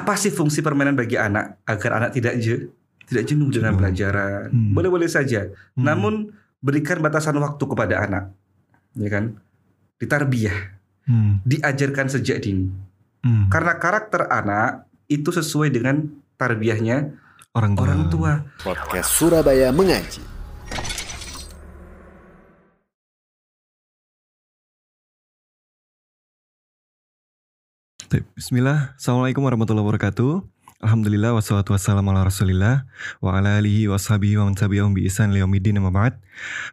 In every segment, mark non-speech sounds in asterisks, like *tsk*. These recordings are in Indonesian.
apa sih fungsi permainan bagi anak agar anak tidak je, tidak jenuh dengan Jenuh. pelajaran? Hmm. Boleh-boleh saja. Hmm. Namun berikan batasan waktu kepada anak, ya kan? Ditarbiyah, Hmm. diajarkan sejak dini. Hmm. Karena karakter anak itu sesuai dengan tarbiyahnya orang tua. orang tua. Podcast Surabaya Mengaji. Baik, Bismillah, Assalamualaikum warahmatullahi wabarakatuh. Alhamdulillah wassalatu wassalamu ala rasulillah wa ala alihi wa sahbihi wa man tabi'ahum bi ihsan ila yaumil din amma ba'd.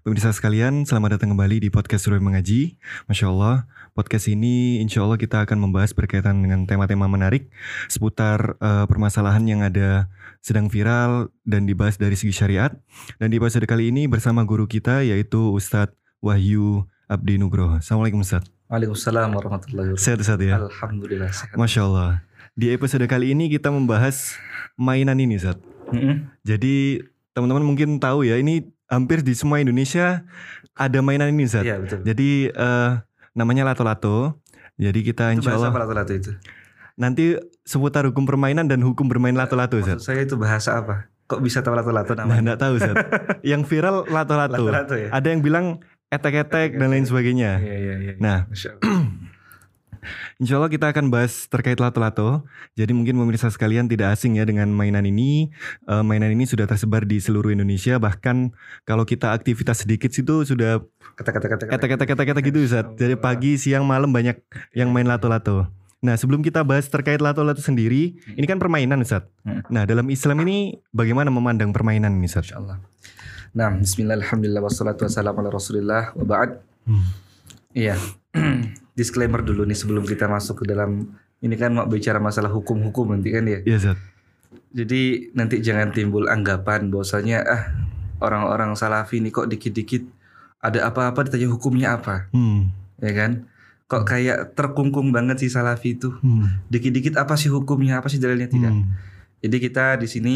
Pemirsa sekalian, selamat datang kembali di podcast Surabaya Mengaji. Masya Allah, podcast ini insya Allah kita akan membahas berkaitan dengan tema-tema menarik seputar eh, permasalahan yang ada sedang viral dan dibahas dari segi syariat. Dan di episode kali ini bersama guru kita yaitu Ustadz Wahyu Abdi Nugroho. Assalamualaikum Ustadz. Waalaikumsalam warahmatullahi wabarakatuh. Sehat Ustadz ya? Alhamdulillah sehat. Masya Allah. Di episode kali ini kita membahas mainan ini, Zat. Mm-mm. Jadi teman-teman mungkin tahu ya, ini hampir di semua Indonesia ada mainan ini, Zat. Iya betul. Jadi eh, namanya lato-lato. Jadi kita Itu insya bahasa Allah apa lato-lato itu? nanti seputar hukum permainan dan hukum bermain lato-lato, Maksud Zat. saya itu bahasa apa? Kok bisa tahu lato-lato Nah, namanya? enggak tahu, Zat. *laughs* Yang viral lato-lato. Lato-lato ya. Ada yang bilang etek-etek dan lain sebagainya. Iya iya iya. Nah, Masya *clears throat* Allah. Insya Allah kita akan bahas terkait lato-lato. Jadi mungkin pemirsa sekalian tidak asing ya dengan mainan ini. Eh, mainan ini sudah tersebar di seluruh Indonesia. Bahkan kalau kita aktivitas sedikit situ sudah Kata-kata kata. kata-kata-kata gitu Ustaz. Jadi pagi, siang, malam banyak yang main lato-lato. Nah sebelum kita bahas terkait lato-lato sendiri, ini kan permainan Ustaz. Hmm. Nah dalam Islam ini bagaimana memandang permainan ini Ustaz? Masya Allah. Nah, Bismillah, Alhamdulillah, wassalatu wassalamu ala Rasulillah, wa ba'd. Hmm. Iya. *clears throat* Disclaimer dulu nih sebelum kita masuk ke dalam ini kan mau bicara masalah hukum-hukum nanti kan ya. Iya Ustaz. Jadi nanti jangan timbul anggapan bahwasanya ah orang-orang salafi ini kok dikit-dikit ada apa-apa ditanya hukumnya apa, Hmm. ya kan? Kok kayak terkungkung banget sih salafi itu. Hmm. Dikit-dikit apa sih hukumnya, apa sih dalilnya tidak. Hmm. Jadi kita di sini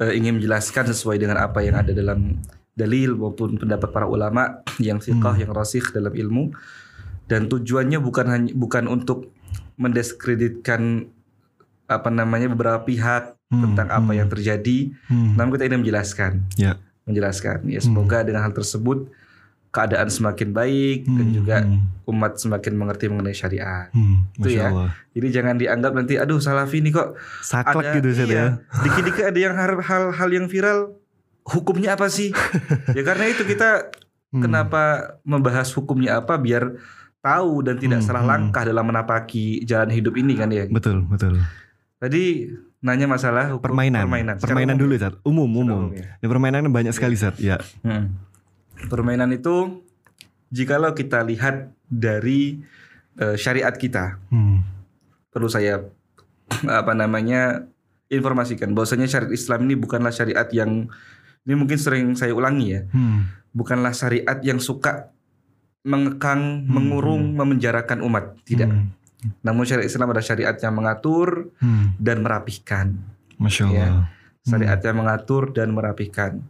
eh, ingin menjelaskan sesuai dengan apa yang ada dalam dalil maupun pendapat para ulama yang fiqh Hmm. yang rasikh dalam ilmu dan tujuannya bukan hanya bukan untuk mendiskreditkan apa namanya beberapa pihak Hmm. tentang apa Hmm. yang terjadi, Hmm. namun kita ingin menjelaskan. Ya. Menjelaskan. Ya semoga dengan hal tersebut keadaan semakin baik dan Hmm. juga Hmm. umat semakin mengerti mengenai syariat. Hmm. Itu ya. Allah. Jadi jangan dianggap nanti aduh salafi ini kok Saklek gitu iya, ya. *laughs* Dikit-dikit ada yang hal- hal-hal yang viral hukumnya apa sih? *laughs* ya karena itu kita Hmm. kenapa membahas hukumnya apa biar tahu dan tidak Hmm, salah hmm. langkah dalam menapaki jalan hidup ini kan ya. Betul, betul. Tadi nanya masalah hukum Permainan. permainan. Permainan umum dulu. Zat. Umum, umum. umum ya. Dan permainan banyak sekali, Zat. Ya. Hmm. Permainan itu jikalau kita lihat dari eh, syariat kita Hmm. perlu saya apa namanya informasikan bahwasanya syariat Islam ini bukanlah syariat yang ini mungkin sering saya ulangi ya Hmm. bukanlah syariat yang suka mengekang, Hmm, mengurung, memenjarakan umat tidak Hmm. namun syariat Islam adalah syariat yang mengatur Hmm. dan merapihkan Masya Ya. Allah. syariat yang mengatur dan merapihkan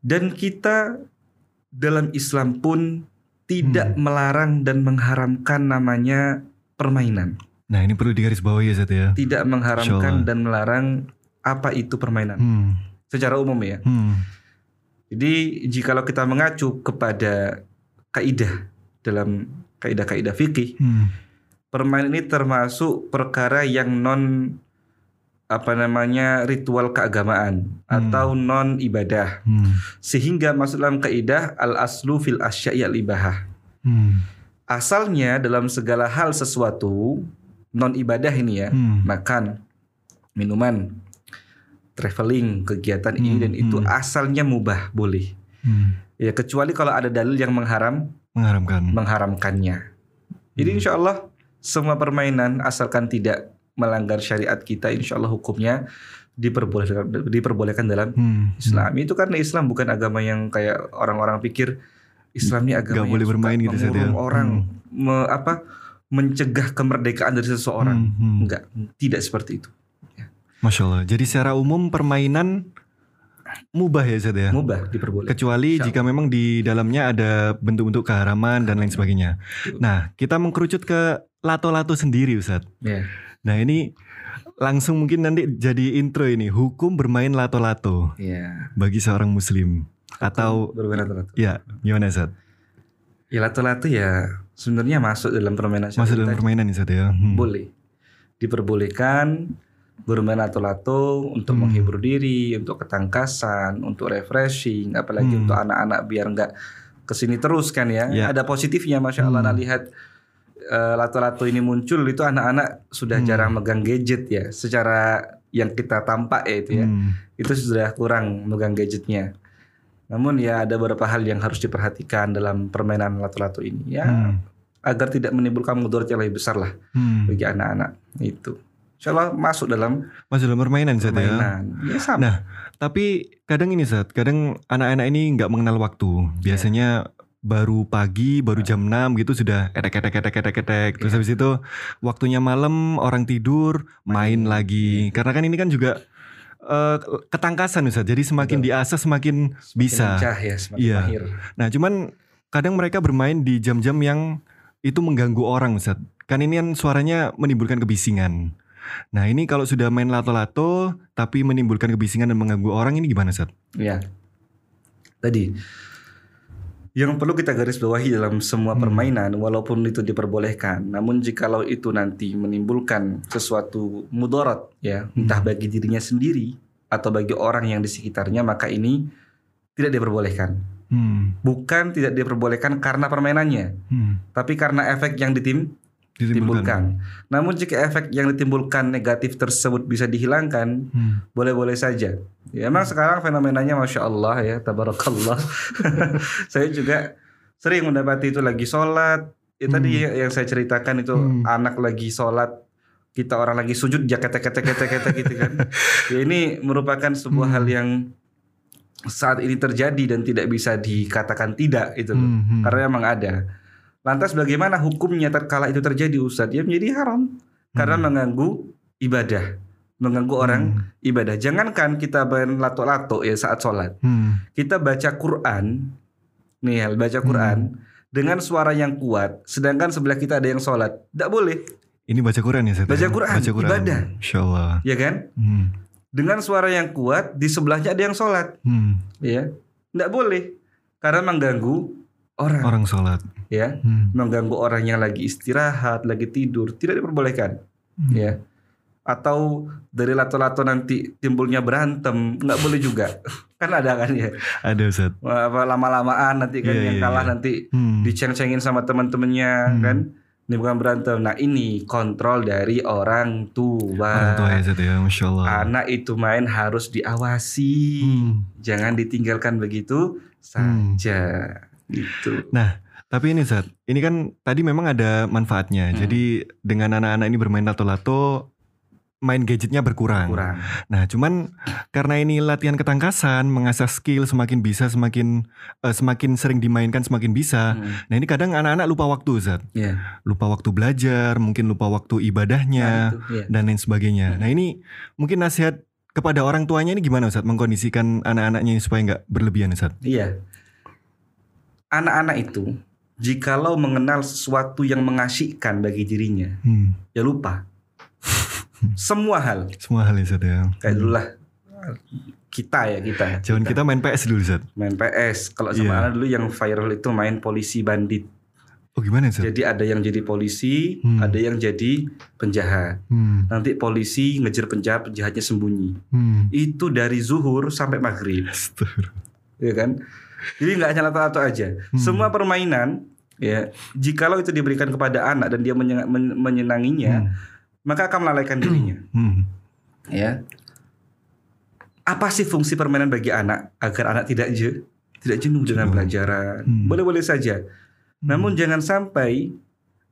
dan kita dalam Islam pun tidak Hmm. melarang dan mengharamkan namanya permainan Nah ini perlu digarisbawahi ya Zat ya. tidak mengharamkan dan melarang apa itu permainan Hmm. secara umum ya. Hmm. Jadi jikalau kita mengacu kepada kaidah dalam kaidah-kaidah fikih, Hmm. permainan ini termasuk perkara yang non apa namanya ritual keagamaan Hmm. atau non ibadah Hmm. sehingga masuk dalam kaidah al aslu fil asya'i al ibahah. Hmm. Asalnya dalam segala hal sesuatu non ibadah ini ya, Hmm. makan, minuman, traveling, kegiatan ini Hmm, dan itu hmm. asalnya mubah, boleh. Hmm. Ya kecuali kalau ada dalil yang mengharam Mengharamkan. mengharamkannya. Jadi Hmm. insya Allah semua permainan asalkan tidak melanggar syariat kita, insya Allah hukumnya diperbolehkan diperbolehkan dalam Hmm. Islam. Itu karena Islam bukan agama yang kayak orang-orang pikir Islam ini agama Gak yang boleh bermain gitu, Ustaz, ya. orang, Hmm. me- apa mencegah kemerdekaan dari seseorang. Hmm. Hmm. Enggak, tidak seperti itu. Masya Allah. Jadi secara umum permainan mubah ya Zat ya. Mubah diperbolehkan. Kecuali jika memang di dalamnya ada bentuk-bentuk keharaman dan lain sebagainya. Nah, kita mengkerucut ke lato-lato sendiri Ustaz. Ya. Nah ini langsung mungkin nanti jadi intro ini hukum bermain lato-lato Iya. bagi seorang muslim atau bermain lato-lato. ya gimana Zat? Ya lato-lato ya sebenarnya masuk dalam permainan Masuk dalam permainan nih Zat ya? Hmm. Boleh. Diperbolehkan bermain lato-lato untuk Hmm. menghibur diri, untuk ketangkasan, untuk refreshing, apalagi Hmm. untuk anak-anak biar nggak ke sini terus kan ya. Ya. Ada positifnya, masya Allah. Hmm. Nah, lihat eh, lato-lato ini muncul itu anak-anak sudah Hmm. jarang megang gadget ya, secara yang kita tampak ya itu ya. Hmm. Itu sudah kurang megang gadgetnya. Namun ya ada beberapa hal yang harus diperhatikan dalam permainan lato-lato ini ya Hmm. agar tidak menimbulkan mudarat yang lebih besar lah Hmm. bagi anak-anak itu. Insya Allah masuk dalam Masuk dalam permainan ya? permainan. Ya sama. Nah, Tapi kadang ini saat kadang anak-anak ini nggak mengenal waktu. Biasanya baru pagi, baru jam 6 gitu sudah etek etek etek etek etek. Terus Iya. habis itu waktunya malam orang tidur main lagi. Karena kan ini kan juga eh, ketangkasan Ustaz. Jadi semakin Betul. diasah semakin, Semakin bisa. lincah ya, semakin Iya. mahir. Nah, cuman kadang mereka bermain di jam-jam yang itu mengganggu orang Ustaz. Kan ini kan suaranya menimbulkan kebisingan. Nah, ini kalau sudah main lato-lato tapi menimbulkan kebisingan dan mengganggu orang ini gimana Ustaz? Ya. Tadi yang perlu kita garis bawahi dalam semua Hmm. permainan walaupun itu diperbolehkan, namun jikalau itu nanti menimbulkan sesuatu mudarat ya, entah Hmm. bagi dirinya sendiri atau bagi orang yang di sekitarnya, maka ini tidak diperbolehkan. Hmm. Bukan tidak diperbolehkan karena permainannya, Hmm. tapi karena efek yang ditim Ditimbulkan. timbulkan. Namun jika efek yang ditimbulkan negatif tersebut bisa dihilangkan, Hmm. boleh-boleh saja. Ya, emang sekarang fenomenanya masya Allah ya, tabarakallah. *laughs* saya juga sering mendapati itu lagi sholat. Ya, Tadi Hmm. ya- yang saya ceritakan itu Hmm. anak lagi sholat, kita orang lagi sujud, dia ketek ketek ketek ketek gitu kan. *laughs* Ya, ini merupakan sebuah Hmm. hal yang saat ini terjadi dan tidak bisa dikatakan tidak itu loh. Hmm, hmm. Karena emang ada. Lantas bagaimana hukumnya tatkala itu terjadi Ustadz? Ya menjadi haram karena Hmm. mengganggu ibadah, mengganggu orang ibadah. Jangankan kita main lato-lato ya saat sholat, Hmm. kita baca Quran, nih Hel, baca Quran dengan suara yang kuat, sedangkan sebelah kita ada yang sholat, tidak boleh, Ini baca Quran ya Ustaz? Baca Quran, ibadah. Insya Allah. ya kan? Hmm. Dengan suara yang kuat di sebelahnya ada yang sholat, Hmm. ya, tidak boleh karena mengganggu orang, Orang sholat. ya, Hmm. mengganggu orang yang lagi istirahat, lagi tidur, tidak diperbolehkan. Hmm. ya atau dari lato-lato nanti timbulnya berantem nggak boleh juga *laughs* kan ada kan ya Ada Ustaz. Lama-lamaan nanti kan Iya, yang iya, kalah iya. nanti Hmm. diceng-cengin sama teman-temannya Hmm. kan ini bukan berantem nah ini kontrol dari orang tua Orang tua ya Ustaz ya. Masya Allah. anak itu main harus diawasi Hmm. jangan ditinggalkan begitu Hmm. Gitu Tapi ini Zat, ini kan tadi memang ada manfaatnya. Hmm. Jadi dengan anak-anak ini bermain lato-lato, main gadgetnya berkurang. kurang Nah, cuman karena ini latihan ketangkasan, mengasah skill semakin bisa semakin eh, semakin sering dimainkan semakin bisa. Hmm. Nah, ini kadang anak-anak lupa waktu, Zat. ya Lupa waktu belajar, mungkin lupa waktu ibadahnya Nah, itu, ya. dan lain sebagainya. Hmm. Nah, ini mungkin nasihat kepada orang tuanya ini gimana, Ustaz? Mengkondisikan anak-anaknya supaya nggak berlebihan, Ustaz. Iya. Anak-anak itu jikalau mengenal sesuatu yang mengasyikkan bagi dirinya, Hmm. ya lupa. Semua hal. Semua hal ya, Ustaz ya. Kayak dulu lah kita ya kita. Jangan kita main PS dulu, Ustaz. main PS. Kalau sama Iya. anak dulu yang viral itu main polisi bandit. Oh, gimana, Ustaz? Jadi ada yang jadi polisi, Hmm. ada yang jadi penjahat. Hmm. Nanti polisi ngejar penjahat, penjahatnya sembunyi. Hmm. Itu dari zuhur sampai maghrib. Astagfirullah. Ya kan? Jadi nggak hanya lato-lato aja. Hmm. Semua permainan ya, jikalau itu diberikan kepada anak dan dia menyen- men- menyenanginya, Hmm. maka akan melalaikan dirinya. *clears throat* Hmm. Ya. Apa sih fungsi permainan bagi anak agar anak tidak je, tidak jenuh dengan pelajaran? Hmm. Boleh-boleh saja. Namun jangan sampai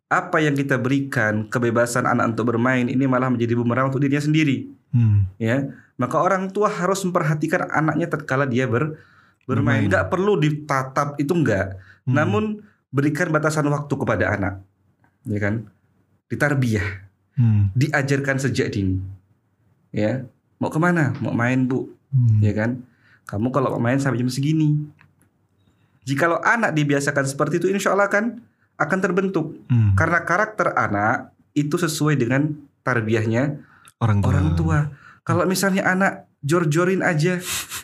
apa yang kita berikan kebebasan anak untuk bermain ini malah menjadi bumerang untuk dirinya sendiri. Hmm. ya maka orang tua harus memperhatikan anaknya tatkala dia ber bermain. Nggak perlu ditatap itu enggak Hmm. namun berikan batasan waktu kepada anak. Ya kan? Ditarbiyah Hmm. diajarkan sejak dini. Ya. Mau ke mana? Mau main bu? Hmm. ya kan? Kamu kalau mau main sampai jam segini. Jikalau anak dibiasakan seperti itu insya Allah kan akan terbentuk. Hmm. karena karakter anak itu sesuai dengan tarbiyahnya Orang tua. orang tua. Kalau misalnya anak jor-jorin aja,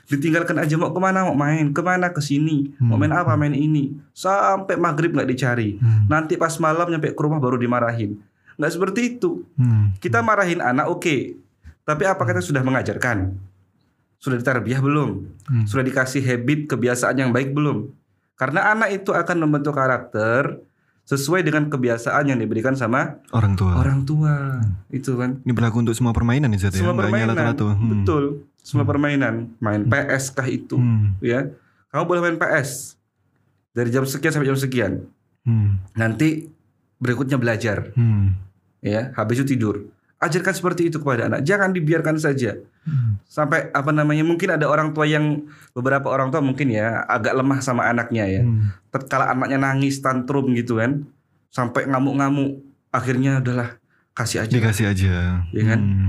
ditinggalkan aja mau ke mana mau main, ke mana ke sini, mau Hmm. main apa main ini, sampai maghrib nggak dicari. Hmm. Nanti pas malam nyampe ke rumah baru dimarahin. Nggak seperti itu. Hmm. Kita marahin anak oke, tapi apa kita sudah mengajarkan? Sudah ditarbiyah belum? Hmm. Sudah dikasih habit kebiasaan yang baik belum? Karena anak itu akan membentuk karakter sesuai dengan kebiasaan yang diberikan sama Orang tua. orang tua. Itu kan. Ini berlaku untuk semua permainan Zat ya. Semua hanya permainan. Hmm. Betul. Semua Hmm. permainan. Main PS kah itu, Hmm. ya. Kamu boleh main PS dari jam sekian sampai jam sekian. Hmm. Nanti berikutnya belajar, Hmm. ya. Habis itu tidur. Ajarkan seperti itu kepada anak. Jangan dibiarkan saja. Hmm. Sampai apa namanya? Mungkin ada orang tua yang beberapa orang tua mungkin ya agak lemah sama anaknya ya. Hmm. Tatkala anaknya nangis tantrum gitu kan, sampai ngamuk-ngamuk, akhirnya udahlah kasih aja. Dikasih aja. Iya kan? Hmm.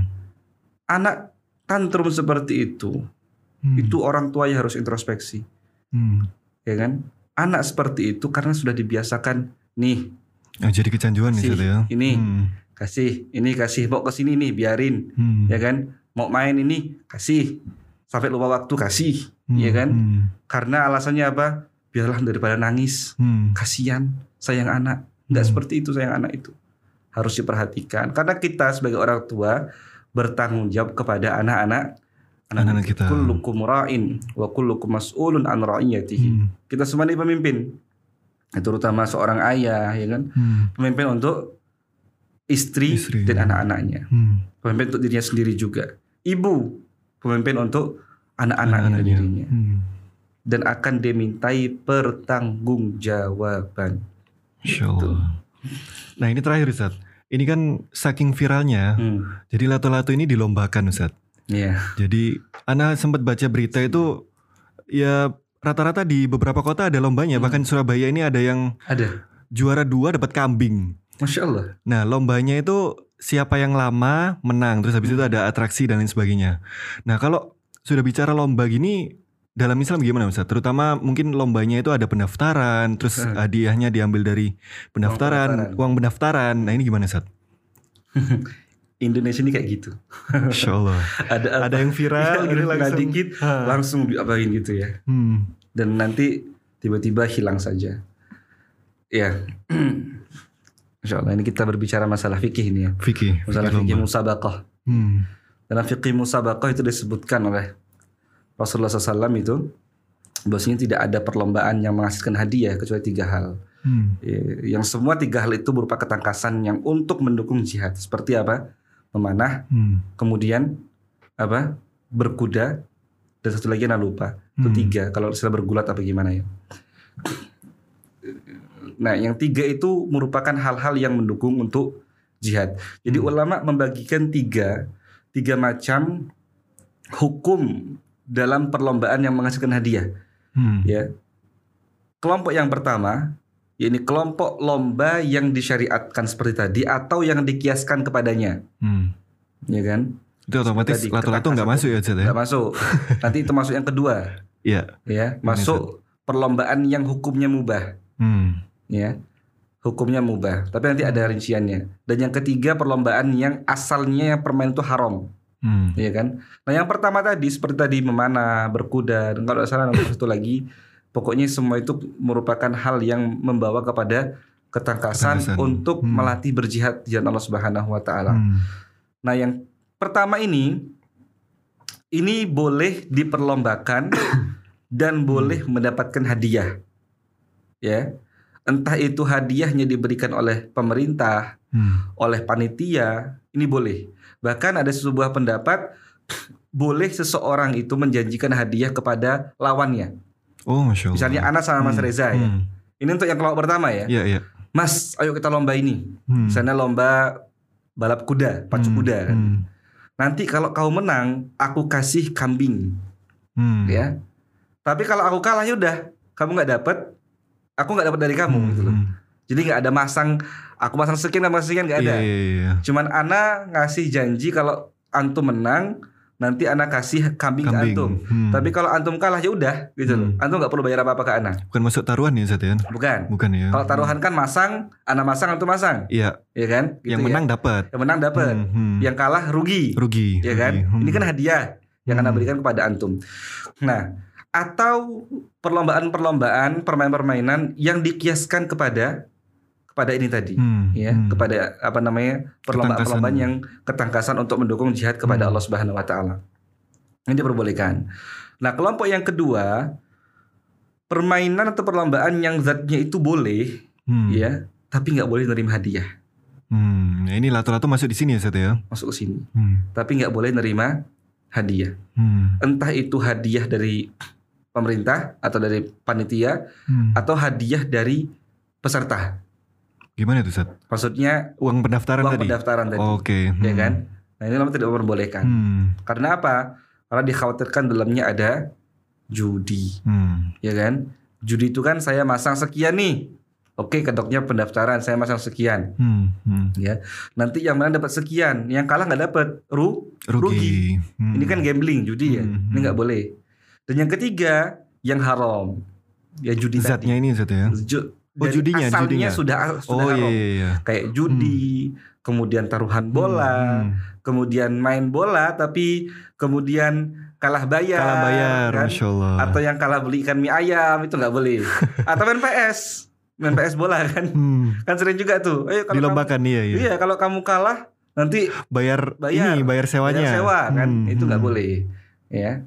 Anak tantrum seperti itu, Hmm. itu orang tua yang harus introspeksi. Hmm. ya kan? Anak seperti itu karena sudah dibiasakan nih Oh, jadi kecanduan Kasih, ya. ini. Hmm. kasih, ini kasih, mau ke sini nih biarin, Hmm. ya kan? Mau main ini kasih, sampai lupa waktu kasih, Hmm. ya kan? Hmm. Karena alasannya apa? Biarlah daripada nangis, Hmm. kasihan sayang anak. Nggak Hmm. seperti itu sayang anak itu. Harus diperhatikan karena kita sebagai orang tua bertanggung jawab kepada anak-anak Anak-anak kita. Kullukum ra'in wa kullukum mas'ulun an ra'iyatihi. Hmm. Kita semua ini pemimpin. Terutama seorang ayah ya kan, Hmm. pemimpin untuk istri, Istri. dan anak-anaknya. Hmm. Pemimpin untuk dirinya sendiri juga. Ibu, pemimpin untuk anak-anaknya Anak-anaknya. dirinya. Hmm. Dan akan dimintai pertanggungjawaban. Insya Allah. Nah ini terakhir Ustaz. Ini kan saking viralnya, Hmm. jadi lato-lato ini dilombakan Ustaz. Iya. Jadi anak sempat baca berita itu ya rata-rata di beberapa kota ada lombanya. Hmm. Bahkan Surabaya ini ada yang Ada. juara dua dapat kambing. Masya Allah. Nah lombanya itu siapa yang lama menang. Terus habis itu ada atraksi dan lain sebagainya. Nah kalau sudah bicara lomba gini dalam Islam gimana Ustaz? Terutama mungkin lombanya itu ada pendaftaran, terus Hmm. hadiahnya diambil dari pendaftaran, pendaftaran. uang pendaftaran. Nah ini gimana Ustaz? *laughs* Indonesia ini kayak gitu. Insya Allah. *laughs* Ada ada yang viral Iya, gitu kena langsung. dikit, Ha. langsung diapain gitu ya. Hmm. Dan nanti tiba-tiba hilang saja. *clears throat* Ya. Insya Allah ini kita berbicara masalah fikih ini ya. Fikih. Masalah fikih fikih lomba. musabaqah. Hmm. Dalam fikih musabaqah itu disebutkan oleh Rasulullah SAW itu bahwasanya tidak ada perlombaan yang menghasilkan hadiah kecuali tiga hal. Hmm. Ya, Yang semua tiga hal itu berupa ketangkasan yang untuk mendukung jihad. Seperti apa? Memanah, Hmm. kemudian apa? Berkuda, dan satu lagi anak lupa. Itu Hmm. tiga. Kalau istilah bergulat apa gimana ya? Nah, yang tiga itu merupakan hal-hal yang mendukung untuk jihad. Jadi Hmm. ulama membagikan tiga, tiga macam hukum dalam perlombaan yang menghasilkan hadiah. Hmm. Ya, kelompok yang pertama, yakni kelompok lomba yang disyariatkan seperti tadi atau yang dikiaskan kepadanya, Hmm. ya kan? Itu otomatis lato-lato nggak ketangkasan masuk ya ya? Nggak masuk. *laughs* Nanti itu masuk yang kedua, Iya. ya, masuk perlombaan yang hukumnya mubah. Hmm. ya hukumnya mubah tapi nanti ada rinciannya dan yang ketiga perlombaan yang asalnya yang permain itu haram Hmm. ya kan nah yang pertama tadi seperti tadi memanah berkuda dan kalau nggak salah satu lagi pokoknya semua itu merupakan hal yang membawa kepada ketangkasan, Ketangkasan. untuk Hmm. melatih berjihad di jalan Allah Subhanahu wa taala. Hmm. Nah, yang pertama ini ini boleh diperlombakan *coughs* dan boleh mendapatkan hadiah. Ya. Entah itu hadiahnya diberikan oleh pemerintah, Hmm. oleh panitia, ini boleh. Bahkan ada sebuah pendapat *coughs* boleh seseorang itu menjanjikan hadiah kepada lawannya. Oh, masya Allah. Misalnya Anas sama Mas Hmm. Reza ya. Hmm. Ini untuk yang kelompok pertama ya. Iya, iya. Mas, ayo kita lomba ini. Hmm. Misalnya lomba balap kuda, pacu Hmm. kuda. Hmm. Nanti kalau kau menang, aku kasih kambing, Hmm. ya. Tapi kalau aku kalah ya udah, kamu nggak dapet, aku nggak dapet dari kamu Hmm. gitu loh. Hmm. Jadi nggak ada masang, aku masang sekian, kamu masang sekian nggak ada. Iya, iya, iya. Cuman Ana ngasih janji kalau antum menang, nanti anak kasih kambing, ke Kambing. antum. Hmm. Tapi kalau antum kalah ya udah gitu loh. Hmm. Antum nggak perlu bayar apa-apa ke anak. Bukan masuk taruhan ya Ustaz ya? Bukan. Bukan ya. Kalau taruhan kan masang, anak masang antum masang, Iya, ya kan? Gitu yang ya. menang dapat. yang menang dapat, Hmm, hmm. yang kalah rugi. rugi. ya kan? Hmm. Ini kan hadiah yang Hmm. berikan kepada antum. Nah, atau perlombaan-perlombaan, permainan-permainan yang dikiaskan kepada kepada ini tadi, Hmm, ya, hmm. kepada apa namanya perlombaan-perlombaan yang ketangkasan untuk mendukung jihad kepada Hmm. Allah Subhanahu Wa Taala. Ini diperbolehkan. Nah, kelompok yang kedua, permainan atau perlombaan yang zatnya itu boleh, Hmm. ya, tapi nggak boleh nerima hadiah Hmm, nah ini lato-lato masuk di sini ya ya. masuk ke sini, Hmm. tapi nggak boleh nerima hadiah. Hmm. entah itu hadiah dari pemerintah atau dari panitia Hmm. atau hadiah dari peserta. Gimana tuh Ustaz? Maksudnya Uang pendaftaran uang tadi. pendaftaran tadi, Oke. ya hmm. kan? Nah ini memang tidak diperbolehkan. Hmm. Karena apa? Karena dikhawatirkan dalamnya ada judi, Hmm. ya kan? Judi itu kan saya masang sekian nih. Oke, kedoknya pendaftaran saya masang sekian. Hmm. Hmm. Nanti yang mana dapat sekian, yang kalah nggak dapat. Ru, Rugi. Rugi. Hmm. ini kan gambling, judi ya. Hmm, Ini hmm. nggak boleh. Dan yang ketiga, yang haram. Ya judi tadi. zatnya ini Ustaz ya. Ju- Oh, dari judinya, asalnya judinya. sudah sudah Oh iya haram. iya iya. Kayak judi, kemudian taruhan bola, Hmm. kemudian main bola tapi kemudian kalah bayar, Kalah bayar, kan? masya Allah. Atau yang kalah beli ikan mie ayam itu nggak boleh. *laughs* Atau main PS, main PS bola kan? Hmm. Kan sering juga tuh. Ayo kalau Dilombakan iya kamu, iya. iya kalau kamu kalah nanti Bayar, Bayar. ini bayar sewanya. bayar sewa kan? Hmm, Itu nggak hmm. boleh. Ya,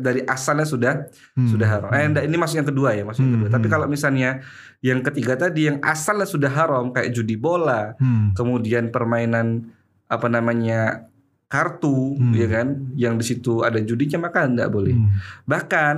dari asalnya sudah Hmm. sudah haram. Eh, enggak, ini maksud yang kedua ya, yang Hmm, kedua. Tapi hmm. kalau misalnya yang ketiga tadi yang asalnya sudah haram kayak judi bola, Hmm. kemudian permainan apa namanya kartu, Hmm. ya kan, yang di situ ada judinya maka enggak boleh. Hmm. Bahkan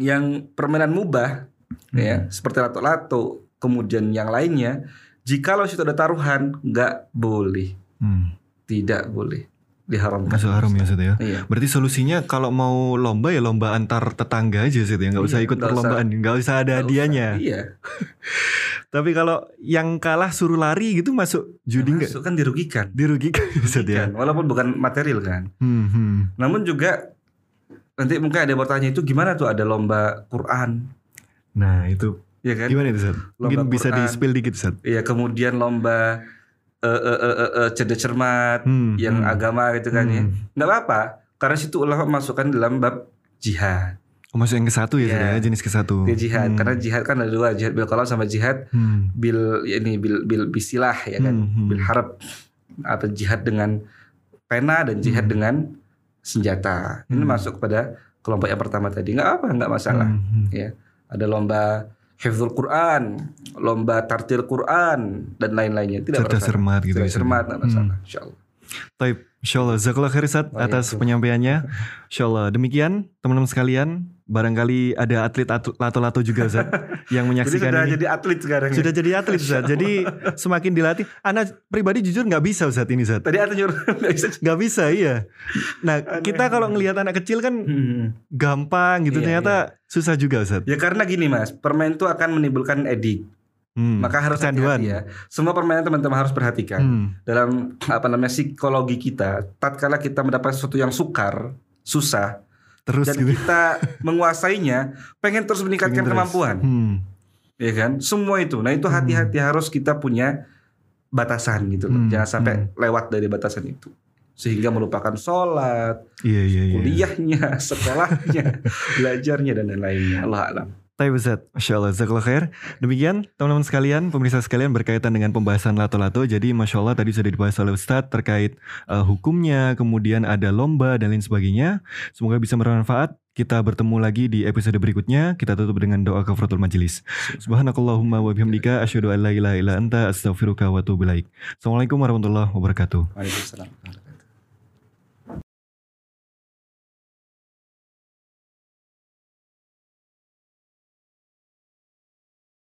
yang permainan mubah, ya Hmm. seperti lato-lato, kemudian yang lainnya, jikalau situ ada taruhan nggak boleh, Hmm. tidak boleh diharamkan. Masuk haram ya Ustaz ya. Iya. Berarti solusinya kalau mau lomba ya lomba antar tetangga aja sih ya, nggak usah Iya, ikut usah. perlombaan, nggak usah ada hadiahnya. Iya. *laughs* Tapi kalau yang kalah suruh lari gitu masuk judi nggak? Masuk kan dirugikan. Dirugikan *laughs* ya. Dirugikan, Walaupun bukan material kan. Hmm, hmm. Namun juga nanti mungkin ada yang bertanya itu gimana tuh ada lomba Quran, Nah itu ya kan? gimana itu Ustaz? Mungkin bisa di Quran. spill dikit Ustaz. Iya kemudian lomba eh eh eh eh, eh, cerdas cermat Hmm, yang hmm. agama gitu kan ya. Hmm. Nggak apa-apa karena situ ulama masukkan dalam bab jihad. Oh, masuk yang ke satu ya, Iya. Ya, jenis ke satu. Dia jihad Hmm. karena jihad kan ada dua, jihad bil qalam sama jihad Hmm. bil ya ini bil bil bisilah ya kan. Hmm, hmm. Bil harap atau jihad dengan pena dan jihad Hmm. dengan senjata. Ini Hmm. masuk kepada kelompok yang pertama tadi. nggak apa, nggak masalah. Hmm, hmm. ya ada lomba hifdzul Quran, lomba tartil Quran dan lain-lainnya tidak Cerdas cermat gitu Cerdas cermat masalah, Hmm. insyaallah. Taib, insyaallah Jazakallah khair atas penyampaiannya. Insyaallah demikian teman-teman sekalian, barangkali ada atlet lato-lato juga Ustaz *laughs* yang Jadi menyaksikan sudah ini. jadi atlet sekarang. ya? Sudah jadi atlet Ustaz. Jadi *laughs* semakin dilatih. Anak pribadi jujur nggak bisa Ustaz ini Ustaz. Tadi atlet nyuruh *laughs* nggak bisa. Iya. Nah Aneh. kita kalau ngelihat anak kecil kan Hmm. gampang gitu Iya, ternyata susah juga Ustaz. Ya karena gini mas, permain itu akan menimbulkan edik, Hmm, maka harus kecanduan. hati-hati ya. Semua permainan teman-teman harus perhatikan Hmm, dalam *tsk* apa namanya psikologi kita. Tatkala kita mendapat sesuatu yang sukar, susah, terus dan gitu. kita menguasainya, pengen terus meningkatkan Pengen terus. kemampuan. Hmm, ya kan semua itu nah itu Hmm. hati-hati harus kita punya batasan gitu Hmm, loh jangan sampai lewat dari batasan itu sehingga melupakan sholat iya iya iya. kuliahnya *laughs* sekolahnya belajarnya dan lain-lainnya Allah alam Tapi Ustaz, Masya Allah, Jazakallah khair. Demikian teman-teman sekalian, pemirsa sekalian berkaitan dengan pembahasan lato-lato. Jadi Masya Allah tadi sudah dibahas oleh Ustaz terkait uh, hukumnya, kemudian ada lomba dan lain sebagainya. Semoga bisa bermanfaat. Kita bertemu lagi di episode berikutnya. Kita tutup dengan doa kafaratul majelis. Subhanakallahumma wa bihamdika asyhadu an la ilaha illa anta astaghfiruka wa atubu ilaik. Assalamualaikum warahmatullahi wabarakatuh. Waalaikumsalam